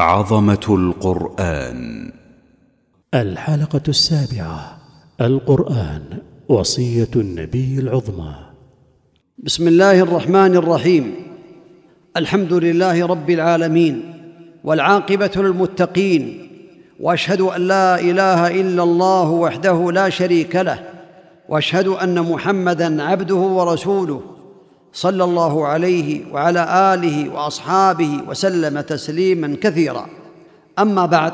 عظمة القرآن. الحلقة السابعة القرآن وصية النبي العظمى. بسم الله الرحمن الرحيم. الحمد لله رب العالمين والعاقبة للمتقين وأشهد أن لا إله إلا الله وحده لا شريك له وأشهد أن محمدا عبده ورسوله صلى الله عليه وعلى آله وأصحابه وسلم تسليما كثيرا. أما بعد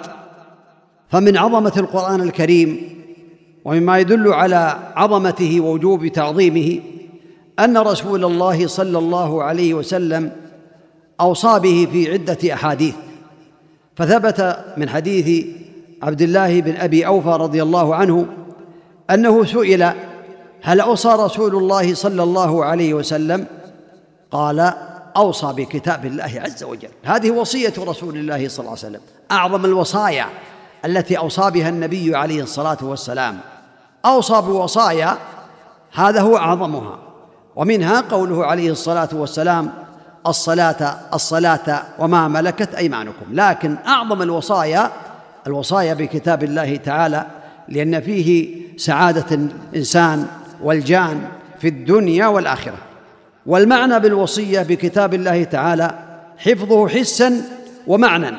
فمن عظمة القرآن الكريم ومما يدل على عظمته ووجوب تعظيمه أن رسول الله صلى الله عليه وسلم أوصى به في عدة أحاديث. فثبت من حديث عبد الله بن أبي أوفى رضي الله عنه أنه سئل هل أوصى رسول الله صلى الله عليه وسلم؟ قال أوصى بكتاب الله عز وجل. هذه وصية رسول الله صلى الله عليه وسلم. أعظم الوصايا التي أوصى بها النبي عليه الصلاة والسلام. أوصى بوصايا هذا هو أعظمها. ومنها قوله عليه الصلاة والسلام الصلاة الصلاة وما ملكت أيمانكم. لكن أعظم الوصايا الوصايا بكتاب الله تعالى لأن فيه سعادة الإنسان والجان في الدنيا والآخرة. والمعنى بالوصية بكتاب الله تعالى حفظه حسا ومعنى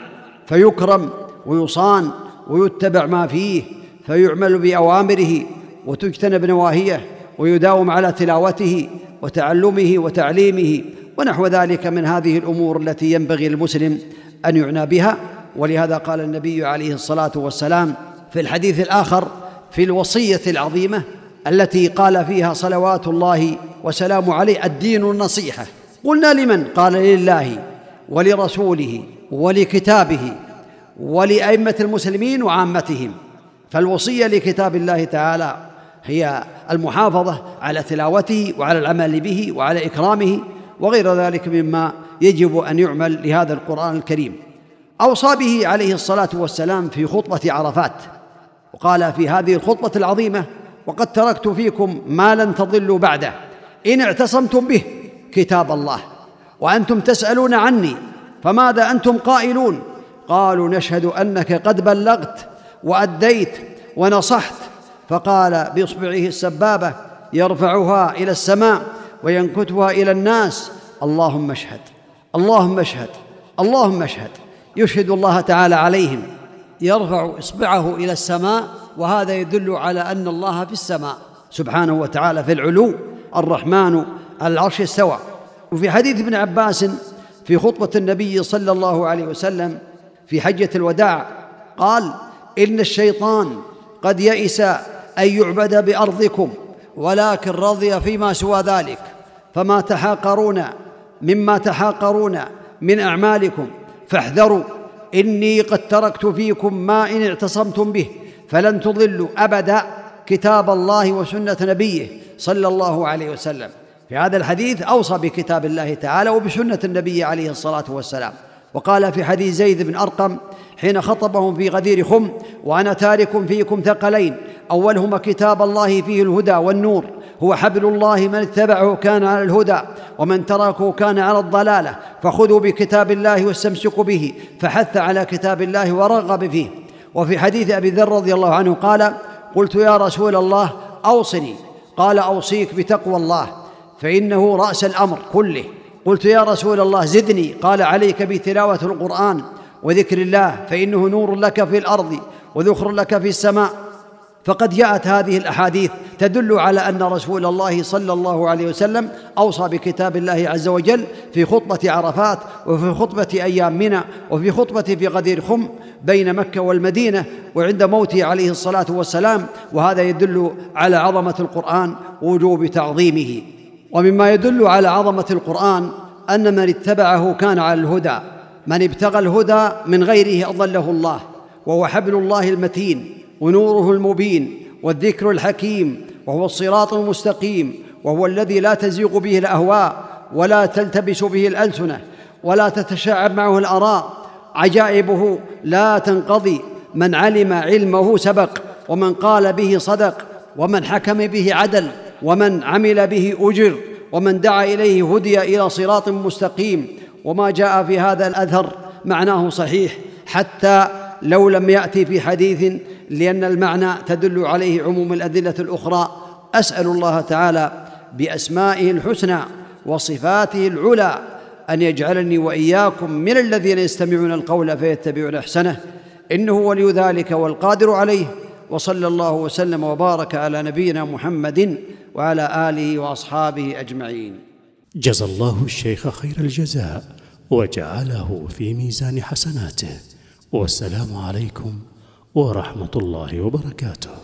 فيكرم ويصان ويتبع ما فيه فيعمل بأوامره وتجتنب نواهيه ويداوم على تلاوته وتعلمه وتعليمه ونحو ذلك من هذه الأمور التي ينبغي للمسلم أن يعنى بها. ولهذا قال النبي عليه الصلاة والسلام في الحديث الآخر في الوصية العظيمة التي قال فيها صلوات الله وسلام عليه الدين النصيحة. قلنا لمن؟ قال لله ولرسوله ولكتابه ولأئمة المسلمين وعامتهم. فالوصية لكتاب الله تعالى هي المحافظة على تلاوته وعلى العمل به وعلى إكرامه وغير ذلك مما يجب أن يعمل لهذا القرآن الكريم. أوصى به عليه الصلاة والسلام في خطبة عرفات وقال في هذه الخطبة العظيمة وقد تركت فيكم ما لن تضلوا بعده. إن اعتصمتم به كتاب الله. وأنتم تسألون عني فماذا أنتم قائلون؟ قالوا نشهد أنك قد بلغت وأديت ونصحت. فقال بإصبعه السبابة يرفعها إلى السماء وينكتها إلى الناس. اللهم اشهد اللهم اشهد اللهم اشهد. يشهد الله تعالى عليهم. يرفع إصبعه إلى السماء وهذا يدل على أن الله في السماء. سبحانه وتعالى في العلو الرحمن العرش استوى. وفي حديث ابن عباس في خطبة النبي صلى الله عليه وسلم في حجة الوداع قال إن الشيطان قد يئس أن يعبد بأرضكم ولكن رضي فيما سوى ذلك. فما تحاقرون مما تحاقرون من أعمالكم فاحذروا إني قد تركت فيكم ما إن اعتصمتم به. فلن تضلوا أبدا كتاب الله وسنة نبيه صلى الله عليه وسلم. في هذا الحديث أوصى بكتاب الله تعالى وبسنة النبي عليه الصلاة والسلام. وقال في حديث زيد بن أرقم حين خطبهم في غدير خم وأنا تارك فيكم ثقلين أولهما كتاب الله فيه الهدى والنور هو حبل الله من اتبعه كان على الهدى ومن تركه كان على الضلالة فخذوا بكتاب الله واستمسكوا به فحث على كتاب الله ورغب فيه. وفي حديث أبي ذر رضي الله عنه قال قلت يا رسول الله أوصني. قال أوصيك بتقوى الله فإنه رأس الأمر كله. قلت يا رسول الله زدني. قال عليك بتلاوه القرآن وذكر الله فإنه نور لك في الأرض وذخر لك في السماء. فقد جاءت هذه الأحاديث تدل على أن رسول الله صلى الله عليه وسلم أوصى بكتاب الله عز وجل في خطبة عرفات وفي خطبة أيام منى وفي خطبة في غدير خم بين مكة والمدينة وعند موته عليه الصلاة والسلام وهذا يدل على عظمة القرآن ووجوب تعظيمه. ومما يدل على عظمة القرآن أن من اتبعه كان على الهدى من ابتغى الهدى من غيره أضله الله وهو حبل الله المتين. ونوره المبين والذكر الحكيم وهو الصراط المستقيم وهو الذي لا تزيغ به الأهواء ولا تلتبس به الألسنة ولا تتشعب معه الأراء. عجائبه لا تنقضي. من علم علمه سبق ومن قال به صدق ومن حكم به عدل ومن عمل به أجر ومن دعا إليه هدي إلى صراط مستقيم. وما جاء في هذا الأثر معناه صحيح حتى لو لم يأتي في حديث لأن المعنى تدل عليه عموم الأدلة الأخرى. أسأل الله تعالى بأسمائه الحسنى وصفاته العلى أن يجعلني وإياكم من الذين يستمعون القول فيتبعون أحسنه. إنه ولي ذلك والقادر عليه. وصلى الله وسلم وبارك على نبينا محمد وعلى آله وأصحابه أجمعين. جزى الله الشيخ خير الجزاء وجعله في ميزان حسناته. والسلام عليكم ورحمة الله وبركاته.